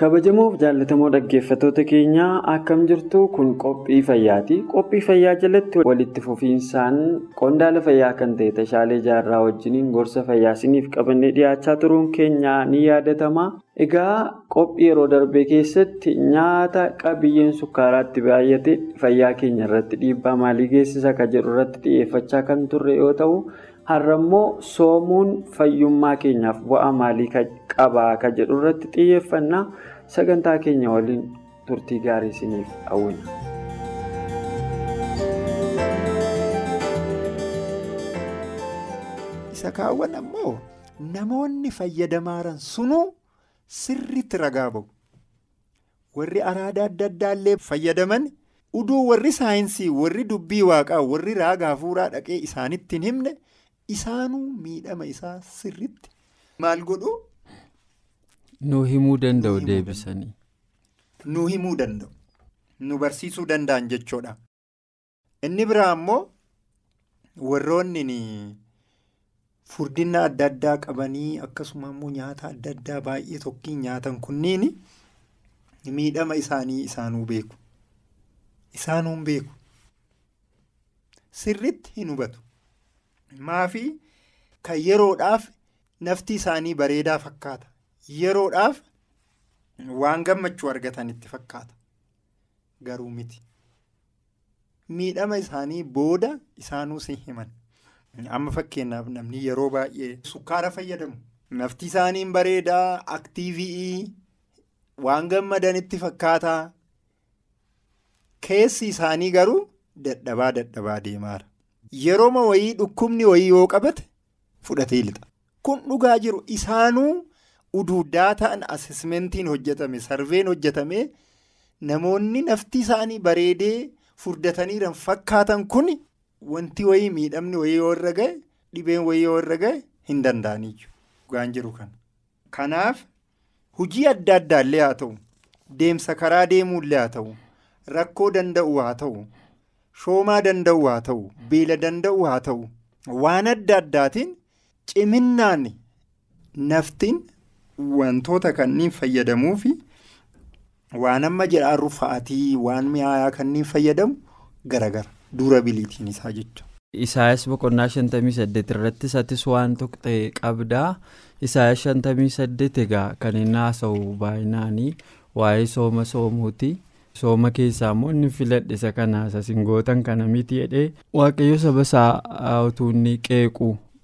Kabajamoof jaallatamoo dhaggeeffatoota keenyaa akkam jirtu kun qophii fayyaati qophii fayyaa jalatti walitti fufiinsaan qondaala fayyaa kan ta'e tashaalee jaarraa wajjiniin gorsa fayyaa isiniif qabannee dhiyaachaa turuun keenya ni yaadatama egaa qophii yeroo darbee keessatti nyaata qabiyyeen sukkaaraatti baay'ate fayyaa keenya irratti dhiibbaa maalii geessisa ka jedhu irratti xiyyeeffachaa kan turre yoo ta'u. Har'ammoo soomuun fayyummaa keenyaaf bu'aa maalii qabaa ka jedhu irratti xiyyeeffannaa sagantaa keenya waliin turtii gaarii isiniif hawwina. isa kaawwan ammoo namoonni fayyadamaaran sunuu sirriitti ragaa ba'u warri araada adda addaallee fayyadaman uduu warri saayinsii warri dubbii waaqaa warri raagaa fuuraa dhaqee isaanitti hin himne. Isaanuu miidhama isaa sirriitti maal godhu. nu himuu danda'u deebisanii. nu himuu danda'u nu barsiisuu danda'an jechuudha. inni biraa ammoo warroonni furdina adda addaa qabanii akkasuma immoo nyaata adda addaa baay'ee tokkiin nyaatan kunniin miidhama isaanii isaanuu beeku isaanuu beeku sirriitti hin hubatu. Maafii kan yeroodhaaf nafti isaanii bareedaa fakkaata. Yeroodhaaf waan gammachuu argatanitti fakkaata. Garuu miti. Miidhama isaanii booda isaanuu si himan. Amma fakkeenyaaf namni yeroo baay'ee sukkaara fayyadamu. Nafti isaaniin bareedaa, aktiivii, waan gammadanitti fakkaata. Keessi isaanii garuu dadhabaa dadhabaa deemaara. Yerooma wayii dhukkubni wayii yoo qabate fudhatee lixa. Kun dhugaa jiru isaanuu uduuddaa ta'an asesmentiin hojjetame sarveen hojjetame namoonni nafti isaanii bareedee furdataniiran fakkaatan kun wanti wayii miidhamni wayii yoo irra gahe dhibeen wayii yoo irra gahe hin dhugaan jiru kana. Kanaaf hojii adda addaallee haa ta'u deemsa karaa deemuullee haa ta'u rakkoo danda'u haa ta'u. Shoomaa danda'u haa ta'u beela danda'u haa ta'u waan adda addaatiin ciminaan naftiin wantoota kanniin fayyadamuu fi waan amma jedhaan rufaatii waan mi'aayaa kanniin fayyadamu garagara duurabiliitiin isaa jechuudha. Isaayyaas boqonnaa shantamii saddeet irratti satis waan tuqxe qabdaa Isaayyaas shantamii saddeet egaa kan inni haasa'u baay'inaanii waa'ee sooma soomuuti. Sooma keessaa immoo inni filadhe isa kana sasingootan kana miti jedhee waaqayyo saba isaa utuu inni qeequ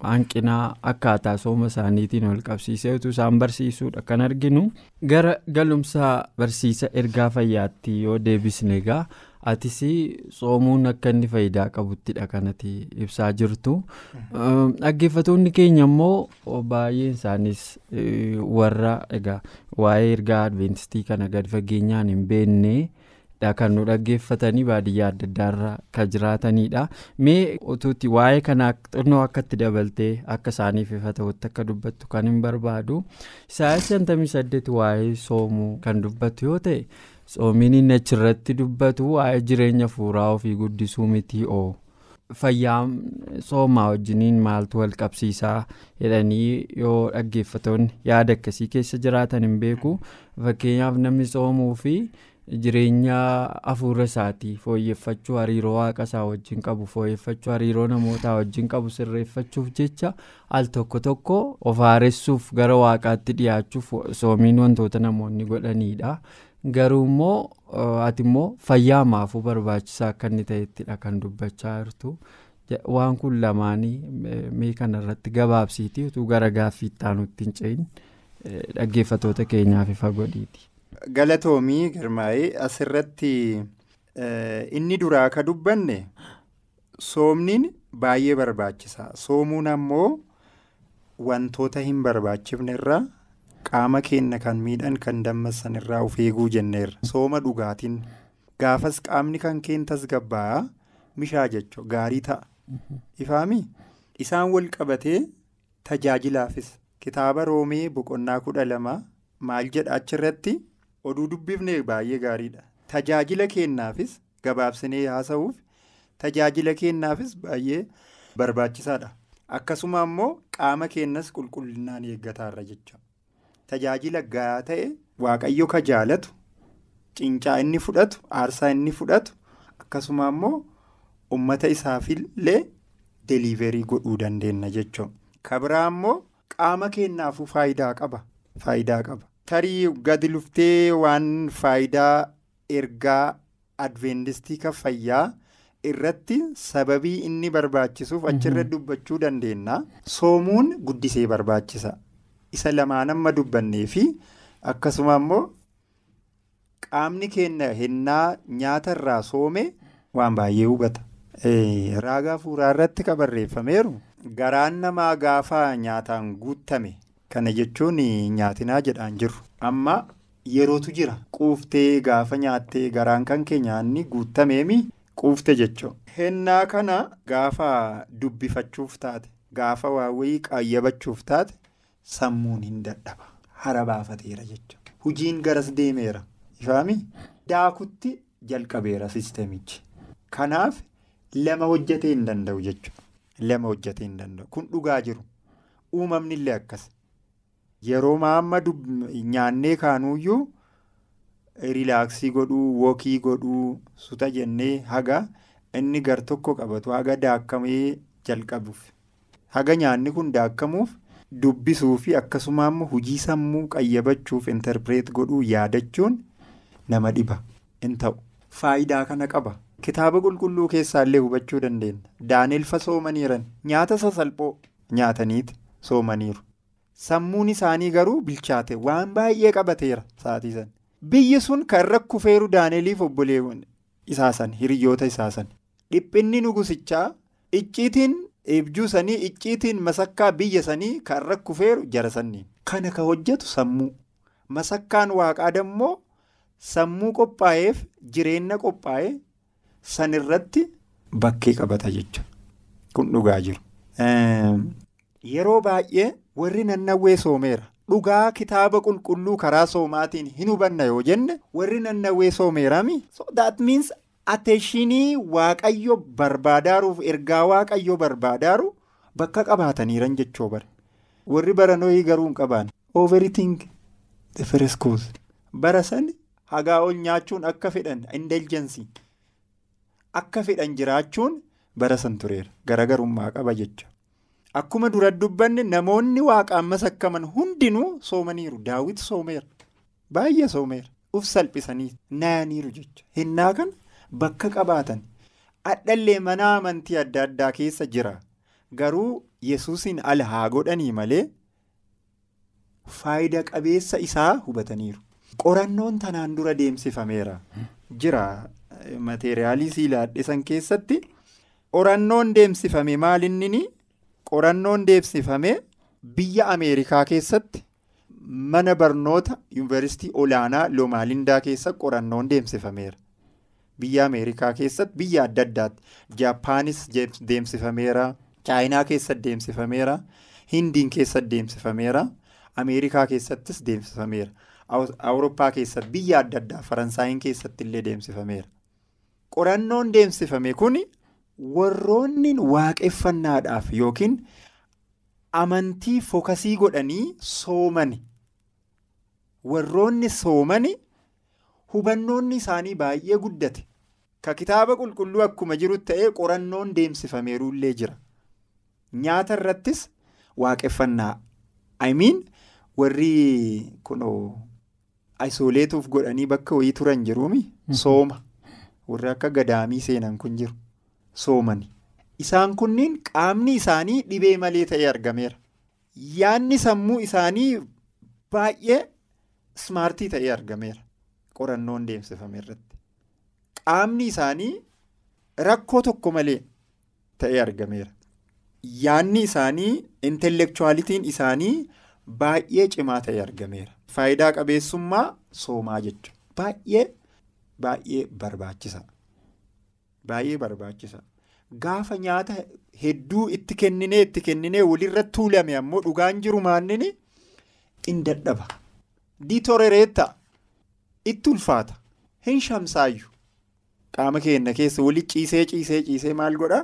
hanqinaa akkaataa sooma isaaniitiin ol qabsiisee utuu isaan barsiisuudha kan arginu gara galumsa barsiisa ergaa fayyaatti yoo deebisne egaa atis soomuun akka inni faayidaa qabuttidha kanatti ibsaa jirtu dhaggeeffatoonni keenya immoo baay'een isaanis warra egaa waa'ee ergaa adventistii kana gadi fageenyaan hin beekne. Kan nu dhaggeeffatanii baadiyyaa adda addaarra kan jiraatanidha mee utuutti waa'ee kanaa xinnoo akkatti dabaltee akka isaaniif ifa ta'utti akka dubbattu kan hin barbaadu. Shantamii saddeet waa'ee soomuu kan dubbatu yoo ta'e soomiin inni achirratti dubbatu waa'ee jireenya fuuraa ofii guddisuu miti oo. Fayyaa soomaa wajjiniin maaltu wal qabsiisaa jedhanii yoo dhaggeeffatoonni yaada akkasii keessa jiraatan hin beeku. Fakkeenyaaf namni soomuu. Jireenya hafuura isaatii fooyyeffachuu hariiroo waaqa isaa wajjin qabu fooyyeffachuu hariiroo namootaa wajjin qabu sirreeffachuuf jecha al tokko tokko of haaressuuf gara waaqaatti dhiyaachuuf soomiin wantoota namoonni godhanidha garuu immoo ati immoo fayyaa maafuu barbaachisaa akka inni ta'ettidha kan dubbachaa jirtu waan kun lamaanii mee kanarratti gabaabsiiti utuu gara gaaffii itti hin cehin dhaggeeffatoota keenyaaf ifa godhiiti. Galatoomii girmaa'ee asirratti inni duraa ka dubbanne soomniin baay'ee barbaachisaa soomuun ammoo wantoota hin barbaachifne irraa qaama keenya kan miidhan kan dammassan irraa of eeguu jenneerra sooma dhugaatiin gaafas qaamni kan keen tasgabbaa'a mishaa jechuun gaarii ta'a. Ifaami isaan wal qabatee tajaajilaafis kitaaba roomee boqonnaa kudha lama maal jedha achirratti oduu dubbifne baay'ee gaariidha. Tajaajila kennaafis gabaabsinee haasa'uuf tajaajila kennaafis baay'ee barbaachisaadha. Akkasuma ammoo qaama keenyas qulqullinaan eeggataarra jecha. Tajaajila gahaa ta'e waaqayyo ka jaalatu cincaa inni fudhatu aarsaa inni fudhatu akkasuma ammoo ummata isaafillee deliiverii godhuu dandeenya jechuudha. kabiraa ammoo qaama qaba faayidaa qaba tarii gadi luftee waan faayidaa ergaa adventistii ka fayyaa irratti sababii inni barbaachisuuf achirra dubbachuu dandeenya soomuun guddisee barbaachisa. Isa lamaan amma dubbannee fi akkasuma ammoo qaamni keenya hennaa nyaatarraa soome waan baay'ee hubata. raagaa fuuraa irratti ka barreeffameeru garaan namaa gaafa nyaataan guutame kana jechuun nyaatinaa jedhaan jiru amma yerootu jira quuftee gaafa nyaattee garaan kan kee nyaanni guutameemi quufte jechuudha. hennaa kana gaafa dubbifachuuf taate gaafa waawwii qayyabachuuf taate sammuun hin dadhaba hara baafateera jechuudha hujiin garas deemeera ifaami daakutti jalqabeera siistemichi kanaaf. lama hojjetee hin danda'u jechuudha. Lama hojjetee hin danda'u. Kun dhugaa jiru. Uumamni illee akkas. Yeroo maamma nyaannee kaanuyyuu rilaaksii godhuu, wookii godhuu, suta jennee haga inni gar tokko qabatu haga daakkamee jalqabuuf. Haga nyaanni kun daakkamuuf dubbisuu fi akkasuma ammoo hojii sammuu qayyabachuuf interpireet godhuu yaadachuun nama dhiba hin ta'u. Faayidaa kana qaba. Kitaaba qulqulluu keessaallee hubachuu dandeenya. Daanelfa soomaniiran nyaata sasalphoo nyaataniiti soomaniiru. Sammuun isaanii garuu bilchaate waan baay'ee qabateera sa'aatii sana. Biyyi sun kan rakkufeeru Daaneliif obboleewwan isaasan hiriyyoota isaasan. Dhiphinni nugusichaa icciitiin eebjuu sanii icciitiin masakkaa biyya sanii kan rakkufeeru jara sanniin. Kana ka hojjetu sammuu. Masakkaan waaqaa dammoo sammuu qophaa'eef jireenya qophaa'ee. san irratti bakkee qabata jecha kun dhugaa jiru. Yeroo baay'ee warri nannawwee soomeera. Dhugaa kitaaba qulqulluu karaa soomaatiin hin hubanna yoo jenne warri nannawwee soomeerami. So that means ateshinii waaqayyo barbaadaaruuf ergaa waaqayyo barbaadaaru bakka qabaataniiran jechuu bara. Warri baranooyii garuu hin qabaan. Overeating the first cause. Bara san hagaa ol nyaachuun akka fedhan indulgence. Akka fedhan jiraachuun bara san tureera. Garagarummaa qaba jecha. Akkuma dura dubbanne namoonni waaqaan masakkaman hundinuu soomaniiru. Daawwiti soomeera. Baay'ee soomeera. Uf salphisanii naaniiru jecha. Hinnaa kana bakka qabaatan. Adhallee mana amantii adda addaa keessa jira. Garuu yesuusin ala haa godhanii malee faayida qabeessa isaa hubataniiru. Qorannoon tanaan dura deemsifameera. Jira. Mateeriyaalii siilaadhe san keessatti qorannoon deemsifame maalinni qorannoon deemsifame biyya Ameerikaa keessatti mana barnoota yuunivarsiitii olaanaa Lomaalindaa keessa qorannoon deemsifameera. Biyya Ameerikaa keessatti biyya adda addaatti Jaappaanis deemsifameera. Chaayinaa keessatti deemsifameera. Hindiin keessatti deemsifameera. Ameerikaa keessattis deemsifameera. Awurooppaa keessatti biyya adda addaa Faransaayiin keessatti illee deemsifameera. Qorannoon deemsifame kun warroonni waaqeffannaadhaaf yookiin amantii fokasii godhanii soomani. Warroonni soomani hubannoonni isaanii baay'ee guddate. Ka kitaaba qulqulluu akkuma jiru ta'ee qorannoon deemsifameerullee jira. Nyaata irrattis waaqeffannaa. Mean warri kunoo isooleetuuf godhanii bakka wayii turan jiruumi sooma. warri akka gadaamii seenan kun jiru soomani Isaan kunniin qaamni isaanii dhibee malee ta'ee argameera. Yaanni sammuu isaanii baay'ee ismaartii ta'ee argameera. Qorannoon deemsifame irratti. Qaamni isaanii rakkoo tokko malee ta'ee argameera. Yaanni isaanii intelektuwaalitiin isaanii baay'ee cimaa ta'ee argameera. Faayidaa qabeessummaa soomaa jechuudha. Baay'ee baay'ee barbaachisa. Baay'ee barbaachisa. Gaafa nyaata hedduu itti kenninee itti kenninee walirra tuulame ammoo dhugaan jiru maannini in dadhaba. Diitorereetta itti ulfaata. Hin shamsaayyuu. Qaama keenya keessa wali ciisee ciisee ciisee maal godhaa?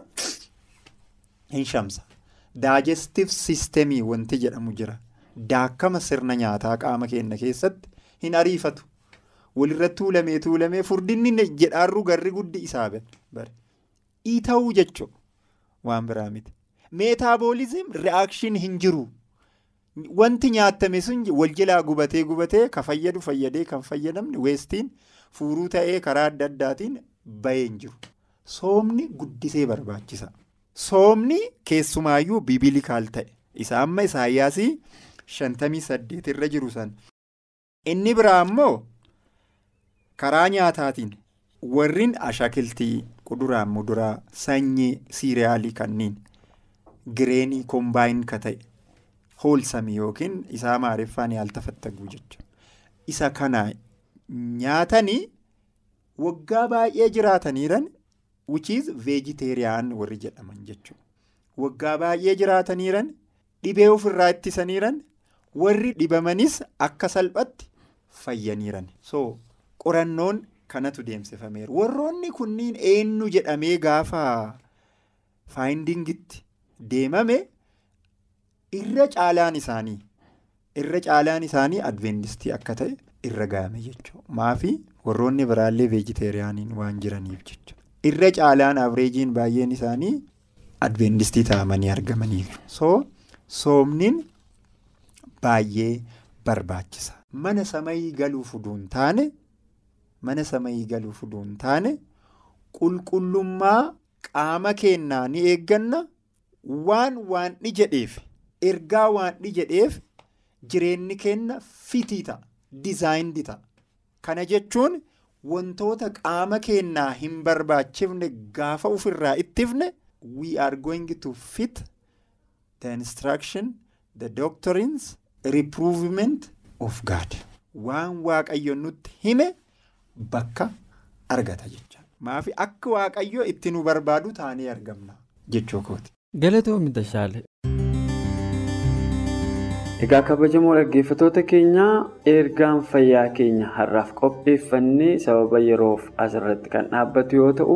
Hin shamsa. Daajestif siistemii wanti jedhamu jira. Daakkama sirna nyaataa qaama keenya keessatti hin ariifatu. Walirra tuulamee tuulamee furdinni jedhaarru garri guddi isaa bare. Dhiita'uu jechuudha. Waan biraa miti. Meetaaboolizim re'aakshin hin jiru. Wanti nyaatame sun wal jalaa gubatee gubatee ka fayyadu fayyadee kan fayyadamne weestiin fuuruu ta'ee karaa adda addaatiin bahee hin jiru. Soomni guddisee barbaachisa. Soomni keessumaayyuu bibilikaal ta'e. Isa amma isaayyaasii shantamii saddeet irra jiru san. Inni biraa ammoo karaa nyaataatiin warreen ashakiltii kuduraa muduraa sanyii siiriyaalii kanneen gireenii kombaayin ka ta'e hoolsamii yookiin isaa maariffaan yaaltafattaguu jechuudha. Isa kana nyaatanii waggaa baay'ee jiraataniiran which is veegiteeriyaan warri jedhaman jechuudha. Waggaa baay'ee jiraataniiran dhibee ofirraa ittisaniiran warri dhibamanis akka salphatti fayyaniiran. Qorannoon kanatu deemsifameera. Warroonni kunniin eenyu jedhamee gaafa faayindingitti deemame irra caalaan isaanii irra caalaan isaanii adventistii akka ta'e irra ga'ame jechuudha. Maafi warroonni biraallee veejiteeriyaaniin waan jiraniif jechuudha. Irra caalaan avreejiin baay'een isaanii adventistii ta'amanii argamaniif. So soomniin baay'ee barbaachisa. Mana samayii galuuf uduun taane mana samayii galuuf uduun taane qulqullummaa qaama keenyaa ni eegganna waan waanni jedheef ergaa waanni jedheef jireenyi keenya fitii ta'a dizaayindii ta'a. Kana jechuun wantoota qaama keenyaa hin barbaachifne gaafa ofirraa ittifne we are going to fit the instruction the doctrines reprovement of God. Waan waaqayyo nutti hime bakka argata jecha. Maafi akka waaqayyo itti nu barbaadu taanee argamna jechuu kooti. Galatoomii Tashaale. Egaa kabajamoo dhaggeeffattoota keenyaa ergaan fayyaa keenya har'aaf qopheeffannee sababa yeroof asirratti kan dhaabbatu yoo ta'u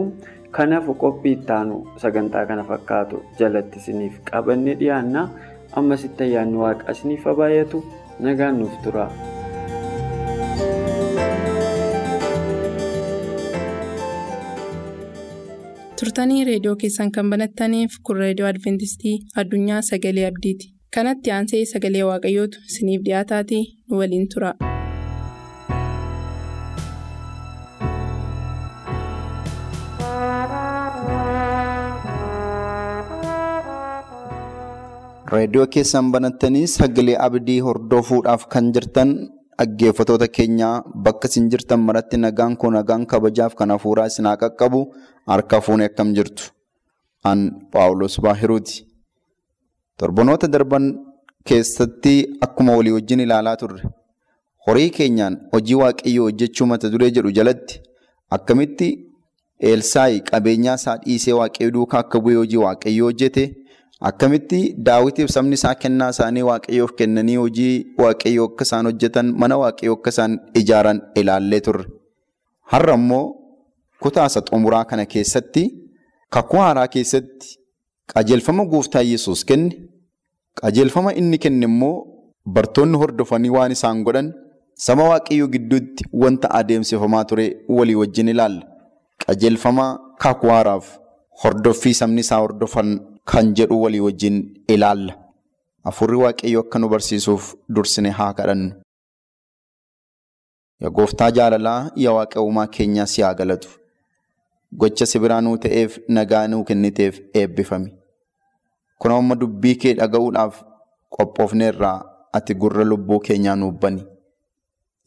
kanaaf qophii ittaanu sagantaa kana fakkaatu jalatti isiniif qabannee dhiyaanna ammasitti ayyaanni waaqa isiniif baay'atu nagaan nuuf tura. Turtanii reediyoo keessan kan banattaniif kun reediyoo adventistii addunyaa sagalee abdiiti kanatti aansee sagalee waaqayyootu isiniif dhiyaataatii nu waliin tura. reediyoo keessan banattanii sagalee abdii hordofuudhaaf kan jirtan dhaggeeffatoota keenyaa bakka isin jirtan maratti nagaan koo nagaan kabajaaf kan hafuuraa isin haa qaqqabu harka fuunee akkam jirtu? An paawulos baahiruuti torbanoota darban keessatti akkuma walii wajjin ilaalaa turre. Horii keenyaan hojii waaqayyoo hojjechuu mata duree jedhu jalatti akkamitti Elsaayi qabeenyaa isaa dhiisee waaqayyoo duukaa akka bu'ee hojii waaqayyoo hojjete akkamitti daawitiif sabni isaa kennaa isaanii waaqayyoof kennanii hojii waaqayyoo akka isaan hojjetan mana waaqayyoo akka isaan ijaaran ilaallee turre. Har'a immoo kutaa isa xumuraa kana keessatti kakuu haaraa keessatti qajeelfama gooftaa Yesuus kenne qajeelfama inni kenne immoo bartoonni hordofanii waan isaan godhan saba waaqayyoo gidduutti wanta adeemsifamaa ture walii wajjin ilaalla. Qajeelfama kakuu haaraaf hordoffii sabni isaa hordofan kan jedhu walii wajjin ilaalla. Afurri waaqayyoo akka nu barsiisuuf dursine haa kadhannu. Yaa gooftaa jaalalaa yaa waaqa uumaa keenyaa si haa galatu. gocha sibiraa nuu ta'eef nagaa nuu kenniteef eebbifami. Kun amma dubbii kee dhaga'uudhaaf qophoofneerraa ati gurra lubbuu keenyaa nuuf bani.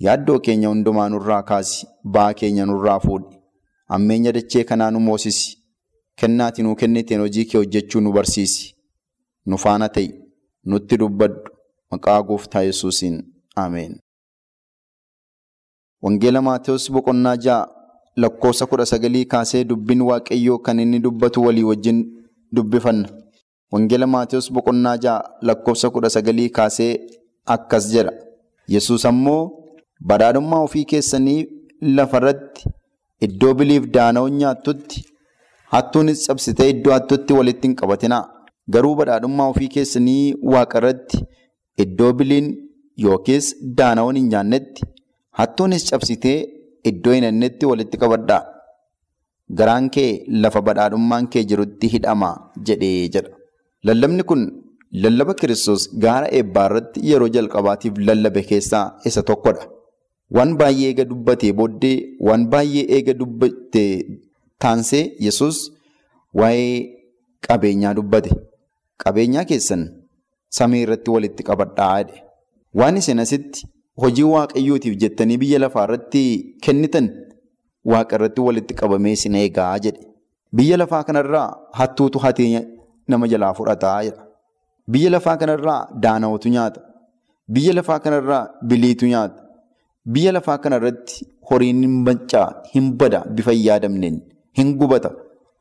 Yaaddoo keenya hundumaa nurraa kaasi ba'aa keenya nurraa fuudhi. Ammeenya dachee kanaa nu moosisi. Kennaati nuu kenniteen hojii kee hojjechuu nu barsiisi. Nu faana ta'i. Nutti dubbadhu. Maqaa gooftaa Yesuusiin. Ameen. Wangeela Maatewos Boqonnaa ja'a lakkoofsa kudha sagalii kaasee dubbiin Waaqayyoo kan inni dubbatu walii wajjin dubbifanna. Wangeela Maatewos Boqonnaa ja'a lakkoofsa kudha sagalii kaasee akkas jedha. Yesuus ammoo badhaadhummaa ofii keessanii lafarratti iddoo biliif daana'uun nyaattutti hattuunis cabsitee iddoo hattuutti walitti hin qabatinaa. Garuu badhaadhummaa ofii keessanii waaqarratti iddoo biliin yookiis daana'uun hin nyaannetti hattuunis cabsitee iddoo hin hannetti walitti qabadhaa. Garaan kee lafa badhaadhummaan kee jirutti hidhama jedhee jedha. Lallabni kun lallaba Kiristoos gaara eebbaa irratti yeroo jalqabaatiif lallabe keessaa isa tokkodha. Waan baay'ee eega dubbatee booddee waan baay'ee eega dubbatee taansee Yesuus waa'ee qabeenyaa dubbate. Qabeenyaa keessan samii irratti walitti qabadhaa jedhe. Waan isin asitti hojii waaqayyootiif jettanii biyya lafaa irratti kennitan waaqa irratti walitti qabamee isin eegaa jedhe. Biyya lafaa kanarraa hattuutu hatee nama jalaa fudhataa jedha. Biyya lafaa kanarraa daana'utu nyaata. Biyya lafaa kanarraa biliitu nyaata. Biyya lafaa kanarratti horiin hin mancaa, hin bada bifa hin yaadamneen, hin gubata.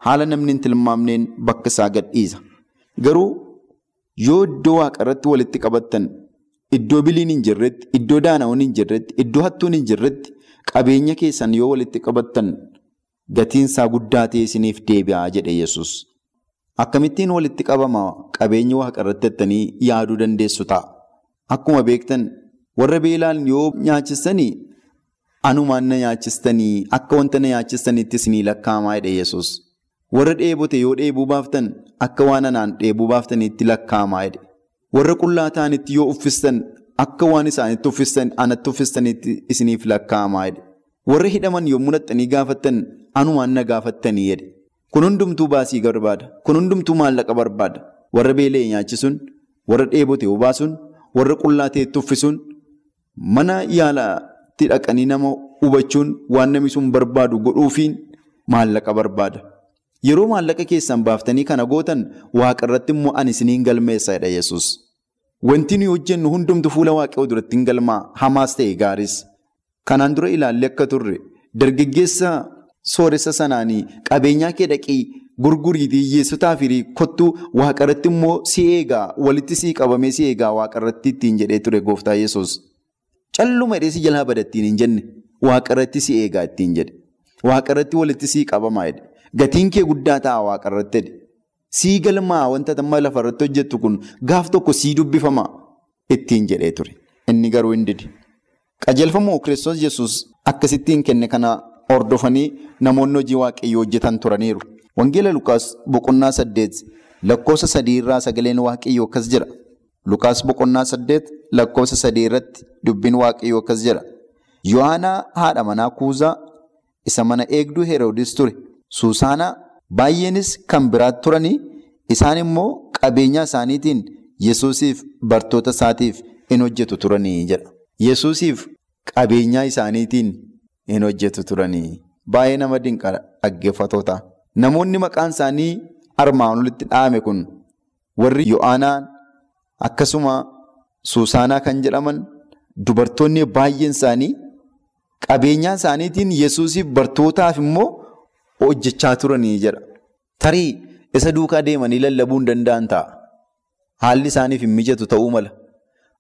Haala namni hin tilmaamneen bakka isaa gadhiisa. Garuu yoo iddoo waaqa irratti walitti qabattan iddoo biliin hin jirretti, iddoo daana'uun hin jirretti, iddoo hattuun hin jirretti qabeenya keessan yoo walitti qabattan gatiinsaa guddaa ta'e isiniif deebi'aa jedhe Yesuus. Akkamittiin walitti qabama qabeenya waaqa irratti jettanii yaaduu dandeessu ta'a. Akkuma beektan warra beelaan yoo nyaachistanii anumaan na nyaachistanii akka wanta na nyaachistaniitti isinii lakkaa'amaa jedhe Yesuus. Warra dheebote yoo dheebuu baaftan akka waan anaan dheebuu baaftaniitti lakkaa'amaa jedhe. Warra qullaa ta'anitti yoo uffistan akka waan isaanitti uffistan anatti uffistaniitti isiniif lakkaa'amaa jedhe. Warra hidhaman yommuu dhaxxanii gaafattan anumaan na gaafattanii jedhe. Kun hundumtuu baasii barbaada. Kun hundumtuu maallaqa barbaada. Warra beela'e nyaachisuun, warra dheebote obaasuun, warra qullaa ta'etti uffisuun, mana yaalaatti dhaqanii nama hubachuun waan namni sun barbaadu godhuufiin maallaqa barbaada. Yeroo maallaqa keessan baaftanii kana gootan waaqa irratti immoo ani isiniin galmeessa jedha Yesuus. Wanti nuyi hojjennu hundumtu fuula waaqayyoo duratti hin galmaa hamaas ta'e gaaris. Kanaan dura ilaallee akka turre dargaggeessa sooressa sanaanii qabeenyaa kee dhaqii gurguriitii hiyyeessotaa fi kottuu waaqa irratti immoo si eegaa walitti si qabamee si eegaa waaqa ittiin jedhee ture gooftaa Yesuus. Calluma hidhee si jalaa badattiin hin jenne waaqa irratti si eegaa ittiin jedhe. Waaqa irratti walitti si qabamaa jedhe. Gatiin kee guddaa ta'a waaqa irratti jedhe. Sii galmaa wanta amma lafa irratti hojjettu kun gaaf tokko sii dubbifama ittiin jedhee ture. Inni garuu hin dide. Qajeelfama Kiristoos Yesuus akkasittiin kenne kana hordofanii namoonni hojii waaqayyoo hojjetan turaniiru. Wangeela Lukaas boqonnaa saddeet lakkoofsa sadii irraa sagaleen waaqayyoo akkas jira. Lukaas boqonnaa saddeet lakkoofsa sadii irratti dubbiin waaqayyoo akkas jira. Yohaanaa haadha manaa Kuuzaa isa mana eegduu Heroodis ture. Suusaanaa baay'eenis kan biraatti turanii isaan immoo qabeenya isaaniitiin Yesuusiif bartoota isaatiif in hojjetu turanii jedha. Yesuusiif qabeenyaa isaaniitiin in hojjetu turanii. Baay'ee nama dinqa dhaggeeffatoota. Namoonni maqaan isaanii armaan olitti dhaame kun warri Yohaanaan akkasuma Suusaanaa kan jedhaman dubartoonni baay'een isaanii qabeenyaa isaaniitiin Yesuusiif bartootaaf immoo hojjechaa turanii jedha. Tarii isa duukaa deemanii lallabuu hin danda'an ta'a. Haalli isaaniif hin mijatu ta'uu mala.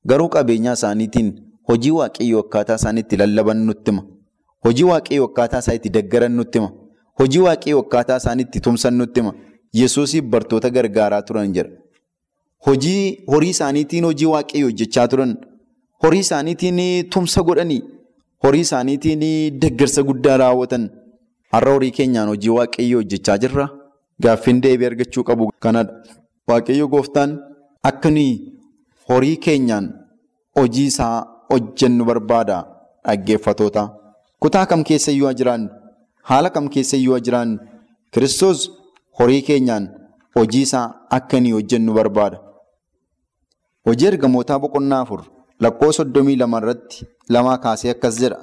Garuu qabeenyaa isaaniitiin hojii waaqayyoo akkaataa isaan itti lallaban nutti hima. Hojii waaqayyoo akkaataa isaan itti nutti hima. Hojii waaqayyoo akkaataa isaan tumsan nutti hima. Yesuusiif bartoota gargaaraa turan jedha. Hojii horii isaaniitiin hojii waaqayyoo hojjechaa turan. Horii isaaniitiin tumsa godhanii. Horii isaaniitiin deggarsa guddaa raawwatan. Har'a horii keenyaan hojii waaqayyoo hojjechaa jirra. Gaaffiin deebii argachuu qabu kanadha. Waaqayyo gooftaan akka horii keenyaan hojii isaa hojjennu barbaada dhaggeeffatoota. Kutaa kam keessa iyyuu jiraannu, haala kam keessa iyyuu jiraannu, Kiristoos horii keenyaan hojii isaa akka hojjennu barbaada. Hojii ergamootaa boqonnaa afur lakkoo soddomii lama irratti lamaa kaasee akkas jedha.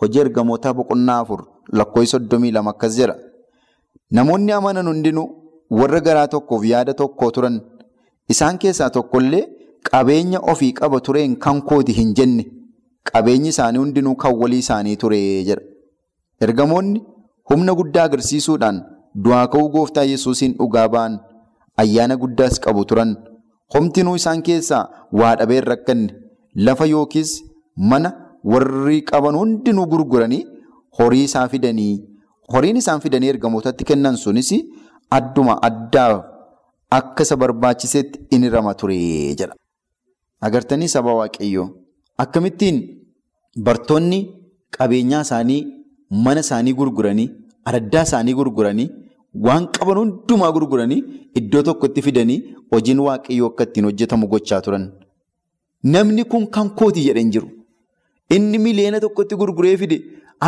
Hojii ergamootaa boqonnaa afur lakkoo soddomii lama akkas jedha. Namoonni amanan hundinuu warra garaa tokkoof yaada tokko turan isaan keessaa tokkollee qabeenya ofii qaba tureen kan kooti hin jenne qabeenyi isaanii hundinuu kan walii isaanii ture jedha. Ergamoonni humna guddaa agarsiisuudhaan du'aa ka'uu gooftaa yesuusiin dhugaa ba'an ayyaana guddaas qabu turan. Homtinuu isaan keessaa waa dhabee hin rakkanne lafa yookiis mana warri qaban hundinuu gurguranii horii isaa fidanii horiin isaan fidanii ergamootatti kennan sunis adduma addaa akka isa barbaachisetti in hirama ture jedha. Agartanii saba waaqayyoo akkamittiin bartoonni qabeenyaa isaanii mana isaanii gurguranii araddaa isaanii gurguranii waan qaban hundumaa gurguranii iddoo tokkotti fidanii hojiin waaqayyoo akka ittiin hojjetamu gochaa turan. Namni kun kan kooti jedhan jiru. Inni miliyoona tokkotti gurguree fide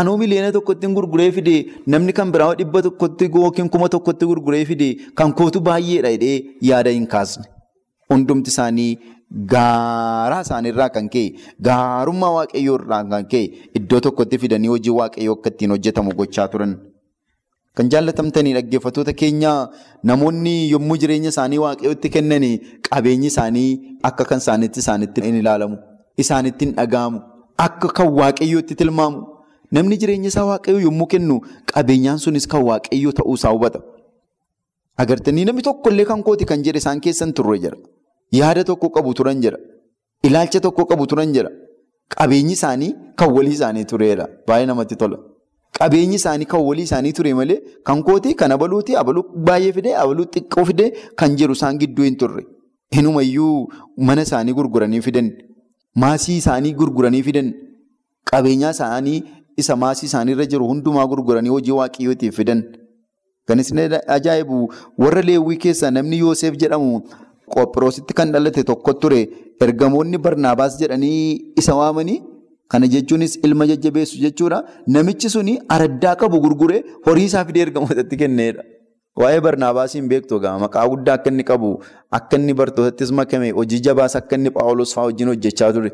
anuu miliyoona tokkotti gurguree fide namni kan biraa dhibba tokkotti yookiin kuma tokkotti gurguree fide kan kootu baay'eedha jedhee yaada hin kaasne. Hundumti isaanii gaaraa isaaniirraa kan ka'e gaarummaa waaqayyoo irraa kan ka'e iddoo tokkotti fidanii hojii waaqayyoo akka ittiin hojjetamu gochaa turan. Kan jaallatamtanii dhaggeeffattoota keenyaa namoonni yommuu jireenya isaanii waaqayyootti kennan qabeenyi isaanii akka kan isaanitti isaanitti hin ilaalamu. Isaanitti hin dhaga'amu. Akka kan waaqayyootti tilmaamu. Namni jireenya isaa waaqayyoo yommuu kennu qabeenyaan sunis kan waaqayyoo ta'uu isaa hubata. Agartanii namni tokkollee kan kooti kan jedhe isaan keessan turre jira. Yaada tokko qabu turan jira. Ilaalcha tokko qabu turan jira. Qabeenyi isaanii kan walii isaanii tureedha. Baay'ee namatti tola. Qabeenyi isaanii kan walii isaanii ture malee kan kooti kan abaluuti abaluu baay'ee fidee abaluu xiqqoo fidee kan jedhu isaan gidduu hin turre. Inumayyuu mana isaanii gurguranii fidan. Maasii isaanii gurguranii fidan. Qabeenyaa isaanii isa maasii isaaniirra jiru hundumaa gurguranii hojii waaqayyootiif fidan. Kan isin ajaa'ibu warra leewwii keessaa namni Yoosef jedhamu qophiroositti kan dhalate tokko ture ergamoonni Barnaabaas jedhanii isa waamanii kana jechuunis ilma jajjabeessu jechuudha. Namichi suni araddaa qabu gurguree horii isaa fidee ergamootatti kenneedha. Waa'ee Barnaabaasiin beektu egaa maqaa guddaa akka inni qabu akka inni bartootattis makame hojii jabaas akka inni Phaawulos fa'aa wajjin hojjechaa ture.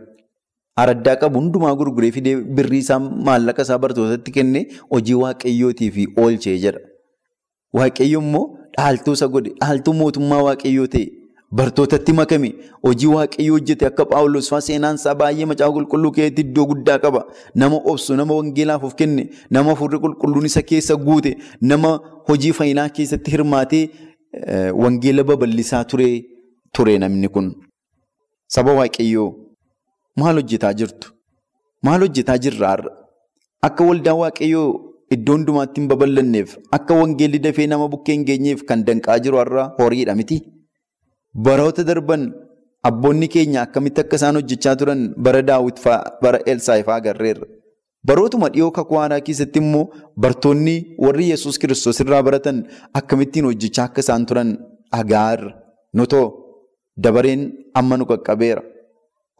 Araddaa qabu hundumaa gurguree fidee birrii isaa maallaqa isaa bartootatti kennee hojii waaqayyootiif oolchee jedha. Waaqayyo immoo dhaaltuu isa godhe dhaaltuu mootummaa waaqayyoo ta'e bartootatti makame hojii waaqayyoo hojjete akka Phaawulos fa'aa seenaan isaa baay'ee macaafa qulqulluu keessatti iddoo guddaa qaba. Nama obsu nama wangeelaaf of kenne nama furri qulqulluun isa keessa guute nama hojii fayyinaa keessatti hirmaatee wangeela babal'isaa ture namni kun. Saba waaqayyoo. Maal hojjetaa jirtu? Maal hojjetaa jirra har'a? Akka waldaa waaqayyoo iddoo hundumaatti hin babal'anneef akka wangeelli dafee nama bukkee hin geenyeef kan danqaa jiru har'a horiidha miti. Baroota darban abboonni keenya akkamitti akka isaan hojjechaa turan bara Daawit fa'aa bara Elsaayi fa'aa agarreerra. Barootuma dhiyoo kakuu haaraa keessatti immoo bartoonni warri Yesuus kiristoos irraa baratan akkamittiin hojjechaa akka isaan turan dhagaarra. Nutoo dabareen amma nu qaqqabeera.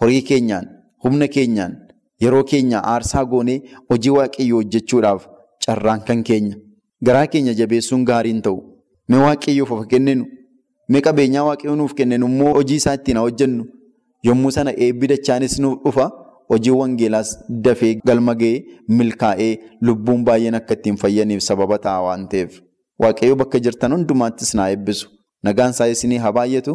Horii keenyaan, humna keenyaan, yeroo keenya aarsaa goonee hojii waaqayyoo hojjechuudhaaf carraan kan keenya. Garaa keenya jabeessuun gaariin ta'u. Mee waaqayyoof of kenninu. Mee qabeenyaa waaqayyoo nuuf kenninu immoo hojii isaa ittiin hojjennu. Yommuu sana eebbi dachaanis nuuf dhufa. Hojii wangeelaas dafee galma ga'ee milkaa'ee lubbuun baay'een akka ittiin fayyaniif sababa ta'a waan ta'eef. Waaqayyoo bakka jirtan hundumaattis naa eebbisu. Nagaan isaa isinii haa baay'atu.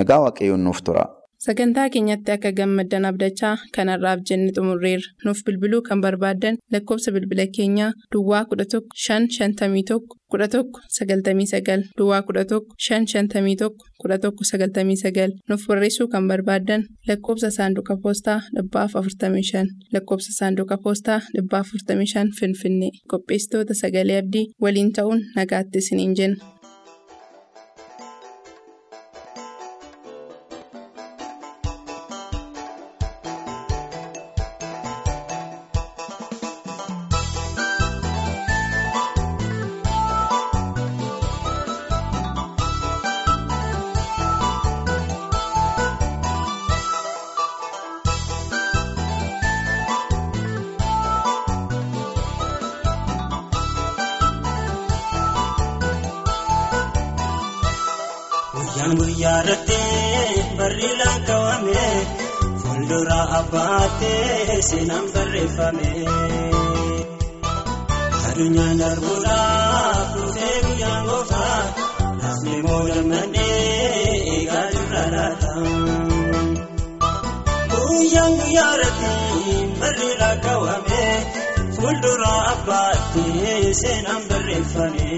Nagaa waaqayyoon nuuf tura. Sagantaa keenyatti akka gammaddan abdachaa kanarraaf jenne xumurreerra. Nuuf bilbiluu kan barbaaddan lakkoofsa bilbila keenyaa Duwwaa 11 551 11 99 Duwwaa 11 551 11 99 nuuf barreessuu kan barbaaddan lakkoofsa saanduqa poostaa 45 lakkoofsa saanduqa poostaa 45 Finfinnee qopheessitoota sagalee abdii waliin ta'uun nagaatti isiniin jenna. Abbaattee seenaan barreeffame. Adunyaan darbuudhaaf dhufee guyyaan gooftaa lafni moodammadhee eegaa jirra laata. Guyyaan guyyaa irratti barri lakkaawame fuuldura abbaattee seenaan barreeffame.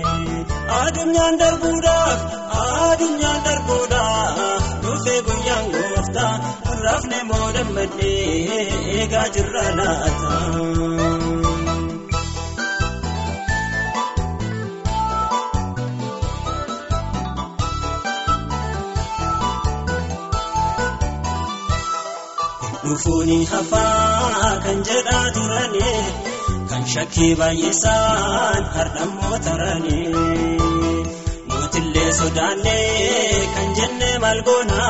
Adunyaan darbuudhaaf adunyaan darbuudhaaf guyyaan gooftaa rafne moodammadhee eegaa jirra laata. Dhufuuni hafaa kan jedhaa turani kan shakkii baay'isaan hardhammoo tarani. Mootillee sodaannee kan jenne maal goona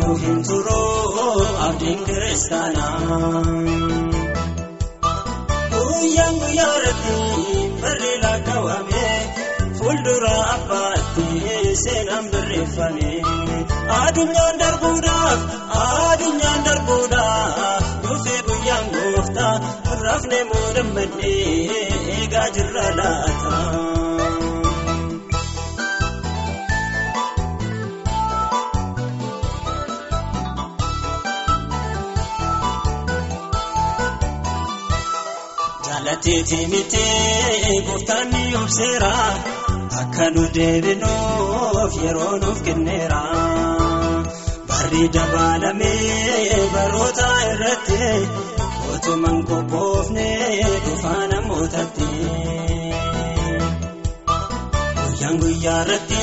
hin hafuu hin turuu abdiin kiristaanaa. Guyyaan guyyaa irratti barri lakkaawame fuuldura abbaatti seenaan barreeffame. Adunyaan darbuudhaaf adunyaan darbuudhaaf dhufee guyyaan gooftaa rafne moodammadhee eegaa jirra laata. Jaalateetii miti gooftaan ni obseera akka nu deebinuuf yeroo nuuf kenneera. Barri dabalamee baroota irratti otuman qophoofne dhufaa namootatti. Guyyaan guyyaa irratti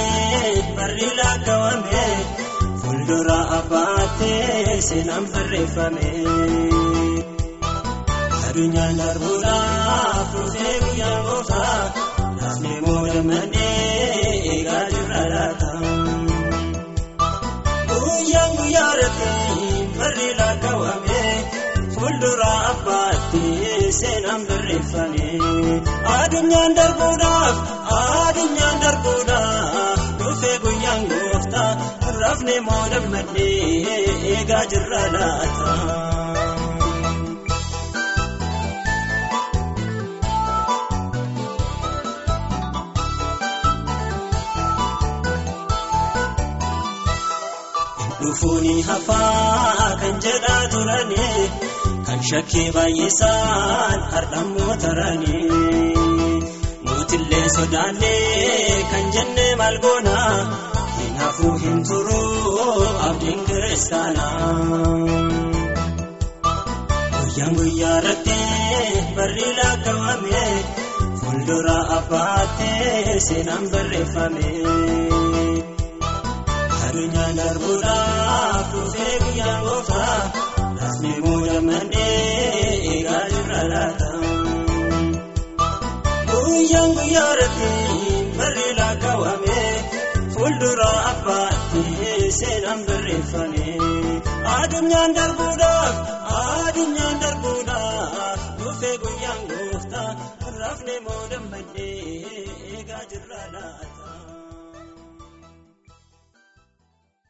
barri lakkaawame fuuldura abbaattee seenaan barreeffame. Adunyaan darbuudhaaf dhufee guyyaan gooftaa lafni moodammadhee eegaa jirra laata. Guyyaan guyyaa irratti barri lakkaawame fuuldura abbaatti seenaan barreeffame. Adunyaan darbuudhaaf adunyaan darbuudhaaf dhufee guyyaan gooftaa rafne moodammadhee eegaa jirra laata. Dhufuuni hafaa kan jedhaa turani kan shakkii baay'isaan hardhammoo tarani. Mootillee sodaannee kan jenne maal goona hin hafuu hin turuu abdiin kiristaanaa. Guyyaan guyyaa irratti barri lakkaawame fuuldura abbaattee seenaan barreeffame. Adunyaan darbuudhaaf guyyaan gooftaa lafni moodammadhee eegaa jirra laata. Guyyaan guyyaa irratti barri lakkaawame fuuldura abbaatti seenaan barreeffame. Adunyaan darbuudhaaf adunyaan darbuudhaaf dhufee guyyaan gooftaa rafne moodammadhee eegaa jirra laata.